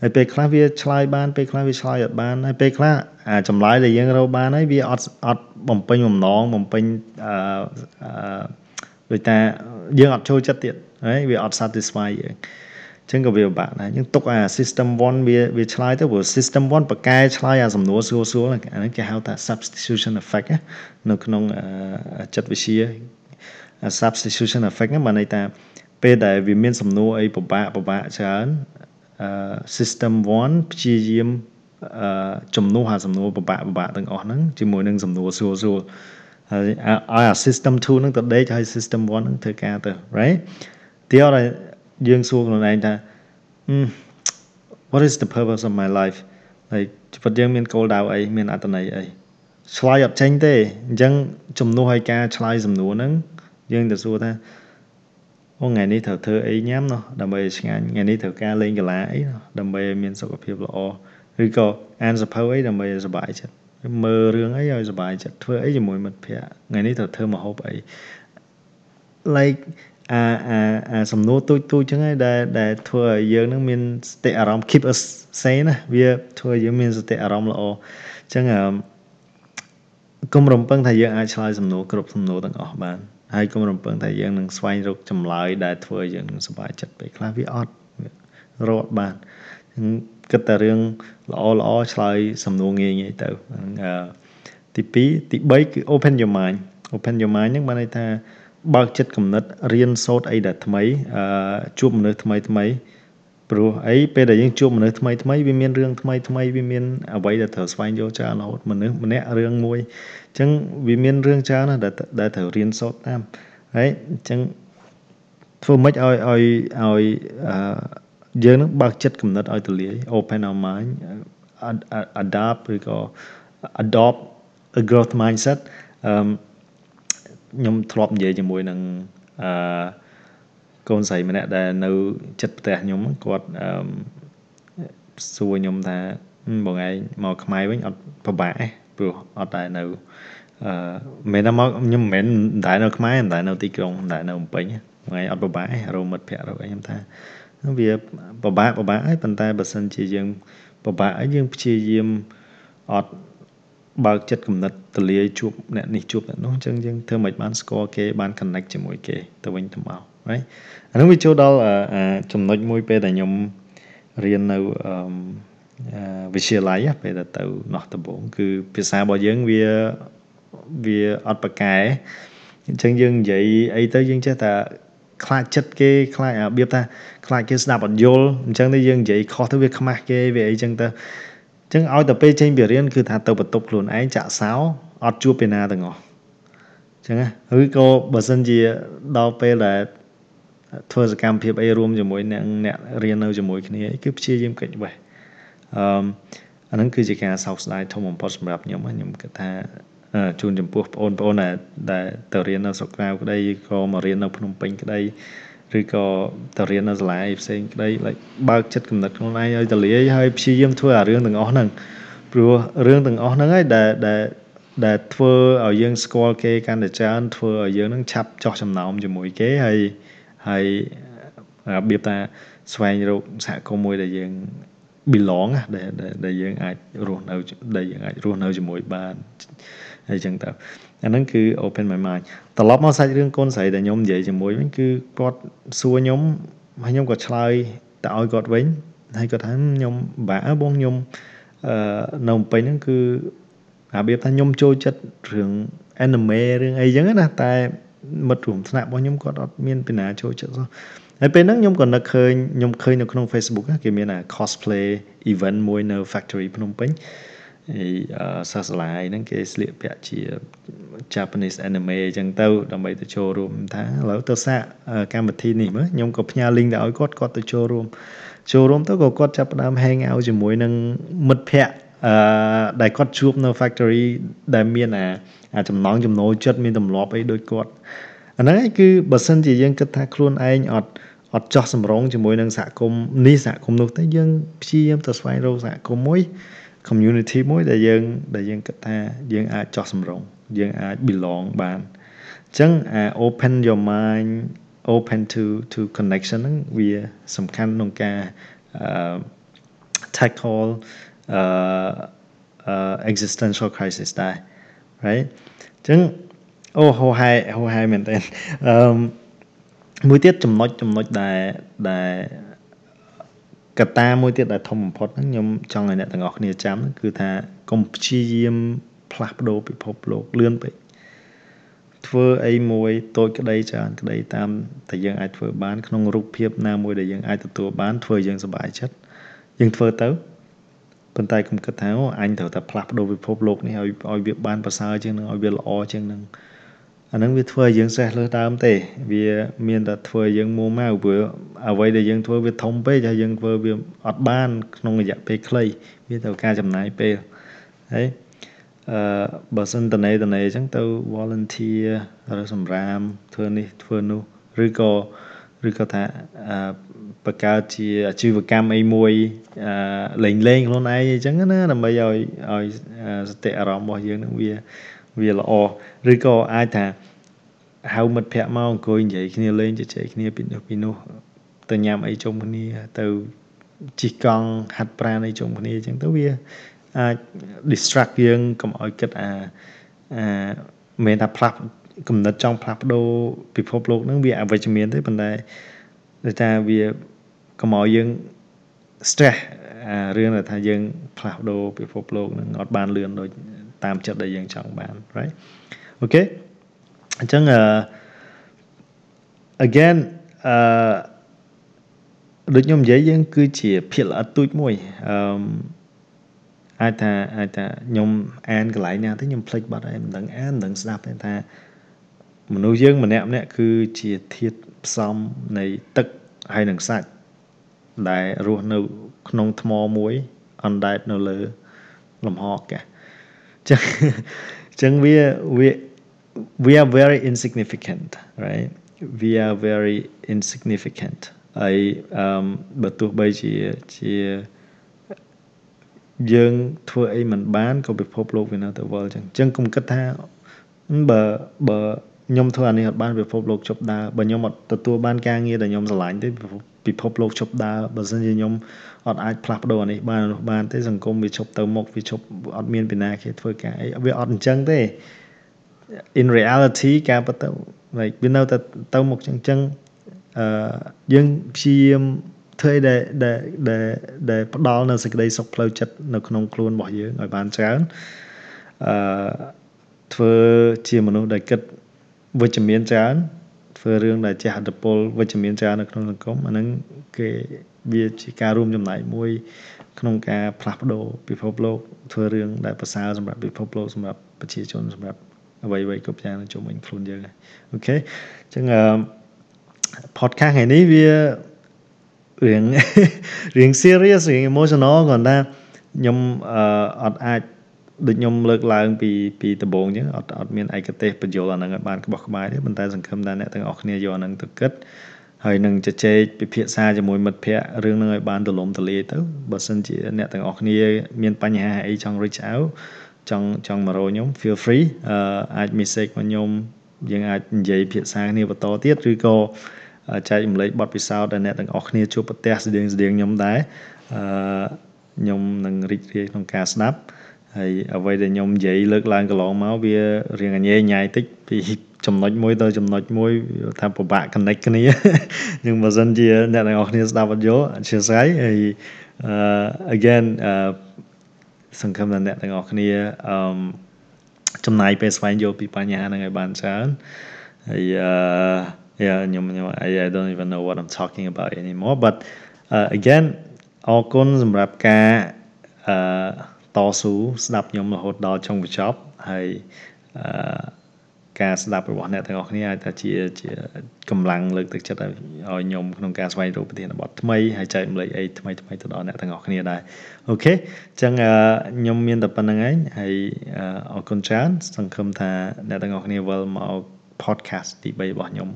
ហើយពេលខ្លះវាឆ្លើយបានពេលខ្លះវាឆ្លើយអត់បានហើយពេលខ្លះអាចម្លើយដែលយើងរកបានហើយវាអត់អត់បំពេញបំណងបំពេញអឺអឺដូចថាយើងអត់ចូលចិត្តទៀតហើយវាអត់ satisfy យើងចឹងក៏វាពិបាកដែរយើងទុកអា system 1វាវាឆ្លើយទៅព្រោះ system 1បកកែឆ្លើយអាសំណួរសួរសួរអាហ្នឹងគេហៅថា substitution effect នៅក្នុងចិត្តវិទ្យា substitution effect ហ្នឹងបានន័យថាពេលដែលវាមានសំណួរអីពិបាកពិបាកច្រើន system 1ព្យាយាមជំនួសអាសំណួរពិបាកពិបាកទាំងអស់ហ្នឹងជាមួយនឹងសំណួរស្រួលស្រួលហើយឲ្យអា system 2ហ្នឹងទៅដេកហើយ system 1ហ្នឹងធ្វើការទៅ right ទីអត់យើងសួរខ្លួនឯងថា what is the purpose of my life ហើយជីវិតយើងមានគោលដៅអីមានអត្ថន័យអីឆ្លើយអត់ចេញទេអញ្ចឹងជំនួសឲ្យការឆ្លើយសំណួរហ្នឹង យើងទៅសួរថាអូថ្ងៃនេះត្រូវធ្វើអីញ៉ាំណោះដើម្បីឲ្យឆ្ងាញ់ថ្ងៃនេះត្រូវការលេងកីឡាអីណោះដើម្បីឲ្យមានសុខភាពល្អឬក៏អានសភៅអីដើម្បីឲ្យសុបាយចិត្តមើលរឿងអីឲ្យសុបាយចិត្តធ្វើអីជាមួយមិត្តភ័ក្តិថ្ងៃនេះត្រូវធ្វើម្ហូបអី like អាអាអាសំណួរទូចទូចចឹងហើយដែលដែលធ្វើឲ្យយើងនឹងមានសតិអារម្មណ៍ keep us sane ណាវាធ្វើឲ្យយើងមានសតិអារម្មណ៍ល្អអញ្ចឹងអឺកុំរំពឹងថាយើងអាចឆ្លើយសំណួរគ្រប់សំណួរទាំងអស់បាន ហើយកុំរំពឹងថាយើងនឹងស្វែងរកចម្លើយដែលធ្វើឲ្យយើងនឹងសុបាយចិត្តពេលខ្លះវាអត់រត់បានគិតតែរឿងល្អល្អឆ្លើយសំណួរងាយងាយទៅអឺទី2ទី3គឺ open your mind open your mind ហ្នឹងបានន័យថាបើកចិត្តគំនិតរៀនសូត្រអីដែលថ្មីអឺជួបមនុស្សថ្មីថ្មី ព្រោះអីពេលដែលយើងជួបមនុស្សថ្មីថ្មីវាមានរឿងថ្មីថ្មីវាមានអ្វីដែលត្រូវស្វែងយល់ច្រើនរហូតមនុស្សម្នាក់រឿងមួយអញ្ចឹងវាមានរឿងច្រើនណាស់ដែលដែលត្រូវរៀនសូត្រតាមហើយអញ្ចឹងធ្វើម៉េចឲ្យឲ្យឲ្យអឺយើងនឹងបើកចិត្តគំនិតឲ្យទូលាយ open our mind adapt ឬក៏ adopt a growth mindset អឺខ្ញុំធ្លាប់និយាយជាមួយនឹងអឺ កូនស្រីម្នាក់ដែលនៅចិត្តផ្ទះខ្ញុំគាត់អឺសួរខ្ញុំថាបងឯងមកខ្មែរវិញអត់ពិបាកទេព្រោះអត់តែនៅអឺមិនថាមកខ្ញុំមិនមែនតែនៅខ្មែរតែនៅទីក្រុងតែនៅភ្នំពេញថ្ងៃអត់ពិបាកទេរោមិត្តភ័ក្ដិរកអីខ្ញុំថាវាពិបាកពិបាកហើយប៉ុន្តែបើសិនជាយើងពិបាកហើយយើងព្យាយាមអត់បើកចិត្តគំនិតទលាយជួបអ្នកនេះជួបអ្នកនោះអញ្ចឹងយើងធ្វើមិនបានស្គាល់គេបាន connect ជាមួយគេទៅវិញទៅមក right អានោះវាចូលដល់ចំណុចមួយពេលដែលខ្ញុំរៀននៅវិទ្យាល័យពេលដែលទៅនោះដំបូងគឺភាសារបស់យើងវាវាអត់ប្រកែអញ្ចឹងយើងនិយាយអីទៅយើងចេះតែខ្លាចចិត្តគេខ្លាចរបៀបថាខ្លាចគេស្ដាប់អត់យល់អញ្ចឹងទៅយើងនិយាយខុសទៅវាខ្មាស់គេវាអីចឹងទៅអញ្ចឹងឲ្យតែពេលចេញពីរៀនគឺថាទៅបន្ទប់ខ្លួនឯងចាក់សោអត់ជួបពេលណាទាំងអស់អញ្ចឹងឬក៏បើសិនជាដល់ពេលដែល ធ្វើសកម្មភាពអីរួមជាមួយអ្នកអ្នករៀននៅជាមួយគ្នាគឺព្យាយាមកិច្ចវេះអឺអាហ្នឹងគឺជាការសោកស្ដាយធំបំផុតសម្រាប់ខ្ញុំខ្ញុំគិតថាជូនចំពោះបងប្អូនដែលដែលទៅរៀននៅស្រុកក្រៅក្តីក៏មករៀននៅភ្នំពេញក្តីឬក៏ទៅរៀននៅសាលាផ្សេងក្តី like បើកចិត្តគំនិតខ្លួនឯងឲ្យទលាយហើយព្យាយាមធ្វើអារឿងទាំងអស់ហ្នឹងព្រោះរឿងទាំងអស់ហ្នឹងហើយដែលដែលដែលធ្វើឲ្យយើងស្គាល់គេកាន់តែច្រើនធ្វើឲ្យយើងនឹងឆាប់ចោះចំណោមជាមួយគេហើយ ហើយរបៀបថាស្វែងរកសហគមន៍មួយដែលយើង belong ដែលដែលយើងអាចរស់នៅដែលយើងអាចរស់នៅជាមួយបានអីចឹងទៅអាហ្នឹងគឺ open my mind ត្រឡប់មកសាច់រឿងកូនស្រីដែលខ្ញុំនិយាយជាមួយវិញគឺគាត់សួរខ្ញុំហើយខ្ញុំក៏ឆ្លើយទៅឲ្យគាត់វិញហើយគាត់ថាខ្ញុំបាក់បងខ្ញុំអឺនៅពេញហ្នឹងគឺរបៀបថាខ្ញុំចូលចិត្តរឿង anime រឿងអីចឹងណាតែ មិត្តរួមថ្នាក់របស់ខ្ញុំគាត់អត់មានពីណាចូលចិត្តសោះហើយពេលហ្នឹងខ្ញុំក៏នឹកឃើញខ្ញុំឃើញនៅក្នុង Facebook គេមានអា cosplay event មួយនៅ factory ភ្នំពេញអីសាសាឡាយហ្នឹងគេស្លៀកពាក់ជា Japanese anime អញ្ចឹងទៅដើម្បីទៅចូលរួមថាឥឡូវទៅសាកកម្មវិធីនេះមើលខ្ញុំក៏ផ្ញើ link ទៅឲ្យគាត់គាត់ទៅចូលរួមចូលរួមទៅក៏គាត់ចាប់ផ្ដើម hang out ជាមួយនឹងមិត្តភ័ក្តិ អឺដែលគាត់ជួបនៅ factory ដែលមានអាអាចំណងចំណូលចិត្តមានទម្លាប់អីដូចគាត់អាហ្នឹងគឺបើសិនជាយើងគិតថាខ្លួនឯងអត់អត់ចោះសម្រងជាមួយនឹងសហគមន៍នេះសហគមន៍នោះទៅយើងព្យាយាមទៅស្វែងរកសហគមន៍មួយ community មួយដែលយើងដែលយើងគិតថាយើងអាចចោះសម្រងយើងអាច belong បានអញ្ចឹងអា open your mind open to to connection ហ្នឹងវាសំខាន់ក្នុងការ tackle uh, uh, existential crisis ដែរ right អញ្ចឹងអូហោហែហោហែមែនតើអឺមួយទៀតចំណុចចំណុចដែលដែលកត្តាមួយទៀតដែលធំបំផុតហ្នឹងខ្ញុំចង់ឲ្យអ្នកទាំងអស់គ្នាចាំគឺថាកុំព្យាយាមផ្លាស់ប្ដូរពិភពលោកលឿនពេកធ្វើអីមួយតូចក្តីច្រើនក្តីតាមតែយើងអាចធ្វើបានក្នុងរូបភាពណាមួយដែលយើងអាចទទួលបានធ្វើយើងសប្បាយចិត្តយើងធ្វើទៅ ប៉ុន្តែខ្ញុំគិតថាអូអញត្រូវតែផ្លាស់ប្ដូរពិភពលោកនេះឲ្យឲ្យវាបានប្រសើរជាងនឹងឲ្យវាល្អជាងនឹងអាហ្នឹងវាធ្វើឲ្យយើងសេះលើសដើមទេ វាមានតែធ្វើឲ្យយើងមួម៉ៅព្រោះអ្វីដែលយើងធ្វើវាធំពេកហើយយើងធ្វើវាអត់បាន ក្នុងរយៈពេលខ្លីវាត្រូវការចំណាយពេលហើយអឺបើសិនតនេតនេអញ្ចឹងទៅ volunteer ឬសម្រាមធ្វើនេះធ្វើនោះឬក៏ ឬក៏ថាបង្កើតជាអាជីវកម្មអីមួយលេងលេងខ្លួនឯងអញ្ចឹងណាដើម្បីឲ្យឲ្យសតិអារម្មណ៍របស់យើងនឹងវាវាល្អឬក៏អាចថាហៅមិត្តភ័ក្តិមកអង្គុយនិយាយគ្នាលេងជជែកគ្នាពីនោះពីនោះទៅញ៉ាំអីជុំគ្នាទៅជិះកង់ហាត់ប្រាណអីជុំគ្នាអញ្ចឹងទៅវាអាច distract យើងកុំឲ្យគិតអាអាមិនថាផ្លាស់ គំនិតចង់ផ្លាស់ប្ដូរពិភពលោកហ្នឹងវាអវិជ្ជមានទេប៉ុន្តែដូចថាវាកុំឲ្យយើង stress អារឿងដែលថាយើងផ្លាស់ប្ដូរពិភពលោកនឹងអត់បានលឿនដូចតាមចិត្តដែលយើងចង់បាន right អូខេអញ្ចឹងអឺ again អឺដូចខ្ញុំនិយាយយើងគឺជាភាគល្អិតទូចមួយអឺអាចថាអាចថាខ្ញុំអានកន្លែងណាទៅខ្ញុំភ្លេចបាត់ហើយមិនដឹងអានមិនដឹងស្ដាប់ទេថា មនុស្សយើងម្នាក់ម្នាក់គឺជាធាតុផ្សំនៃទឹកហើយនិងសាច់ដែលរស់នៅក្នុងថ្មមួយអណ្ដែតនៅលើលំហអាកាសចឹងចឹងវាវា we are very insignificant right we are very insignificant ហើយអឺបើទោះបីជាជាយើងធ្វើអីមិនបានក៏ពិភពលោកវានៅតែវល់ចឹងចឹងកុំគិតថាបើបើ ខ្ញុំធ្វើអានេះអត់បានពិភពលោកជប់ដើរបើខ្ញុំអត់ទទួលបានការងារដែលខ្ញុំស្រឡាញ់ទេពិភពលោកជប់ដើរបើមិនជាខ្ញុំអត់អាចផ្លាស់ប្ដូរអានេះបាននោះបានទេសង្គមវាជប់ទៅមុខវាជប់អត់មានពីណាគេធ្វើការអីវាអត់អញ្ចឹងទេ in reality ការពិតទៅ like វានៅតែទៅមុខចឹងចឹងអឺយើងព្យាយាមធ្វើអីដែលដែលដែលដែលផ្ដល់នៅសេចក្តីសុខផ្លូវចិត្តនៅក្នុងខ្លួនរបស់យើងឲ្យបានច្រើនអឺធ្វើជាមនុស្សដែលគិត វិជ្ជមានច្រើនធ្វើរឿងដែលជះឥទ្ធិពលវិជ្ជមានច្រើននៅក្នុងសង្គមអាហ្នឹងគេវាជាការរួមចំណែកមួយ ក្នុងការផ្លាស់ប្ដូរពិភពលោកធ្វើរឿងដែលប្រសើរសម្រាប់ពិភពលោកសម្រាប់ប្រជាជនសម្រាប់អ្វីៗគ្រប់យ៉ាងនៅជុំវិញខ្លួនយើងអូខេអញ្ចឹងអឺ podcast ថ្ងៃនេះវារឿងរឿង serious រឿង emotional គ្រាន់តែខ្ញុំអឺអត់អាច ដូចខ្ញុំលើកឡើងពីពីដំបូងអញ្ចឹងអត់អត់មានឯកទេសបញ្យលអាហ្នឹងឲ្យបានក្បោះក្បាយទេប៉ុន្តែសង្ឃឹមថាអ្នកទាំងអស់គ្នាយកអាហ្នឹងទៅគិតហើយនឹងជជែកពិភាក្សាជាមួយមិត្តភ័ក្តិរឿងហ្នឹងឲ្យបានទូលំទូលាយទៅបើសិនជាអ្នកទាំងអស់គ្នាមានបញ្ហាអីចង់ reach out ចង់ចង់មករកខ្ញុំ feel free អឺអាច message មកខ្ញុំយើងអាចនិយាយភាសាគ្នាបន្តទៀតឬក៏ចែករំលែកបទពិសោធន៍ដែលអ្នកទាំងអស់គ្នាជួបប្រទះស្តៀងស្តៀងខ្ញុំដែរអឺខ្ញុំនឹងរីករាយក្នុងការស្ដាប់ ហើយអ្វីដែលខ្ញុំនិយាយលើកឡើងកន្លងមកវារៀងអញញ៉ៃតិចពីចំណុចមួយទៅចំណុចមួយថាពិបាក connect គ្នា nhưng បើសិនជាអ្នកទាំងអស់គ្នាស្ដាប់អត់យល់អធិស្ឋានហើយ again សង្ឃឹមថាអ្នកទាំងអស់គ្នាអឺចំណាយពេលស្វែងយល់ពីបញ្ហាហ្នឹងឲ្យបានច្រើនហើយអឺ yeah ខ្ញុំខ្ញុំ I, I don't even know what I'm talking about anymore but uh, again អរគុណសម្រាប់ការអឺ តស៊ូស្ដាប់ខ្ញុំរហូតដល់ចុងបញ្ចប់ហើយអឺការស្ដាប់របស់អ្នកទាំងអស់គ្នាអាចថាជាជាកម្លាំងលើកទឹកចិត្តឲ្យខ្ញុំក្នុងការស្វែងរកប្រធានបទថ្មីហើយចែកម្លែកអីថ្មីថ្មីទៅដល់អ្នកទាំងអស់គ្នាដែរអូខេអញ្ចឹងខ្ញុំមានតែប៉ុណ្្នឹងឯងហើយអរគុណច្រើនសង្ឃឹមថាអ្នកទាំងអស់គ្នាវិលមក podcast ទី3របស់ខ្ញុំ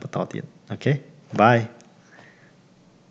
បន្តទៀតអូខេ bye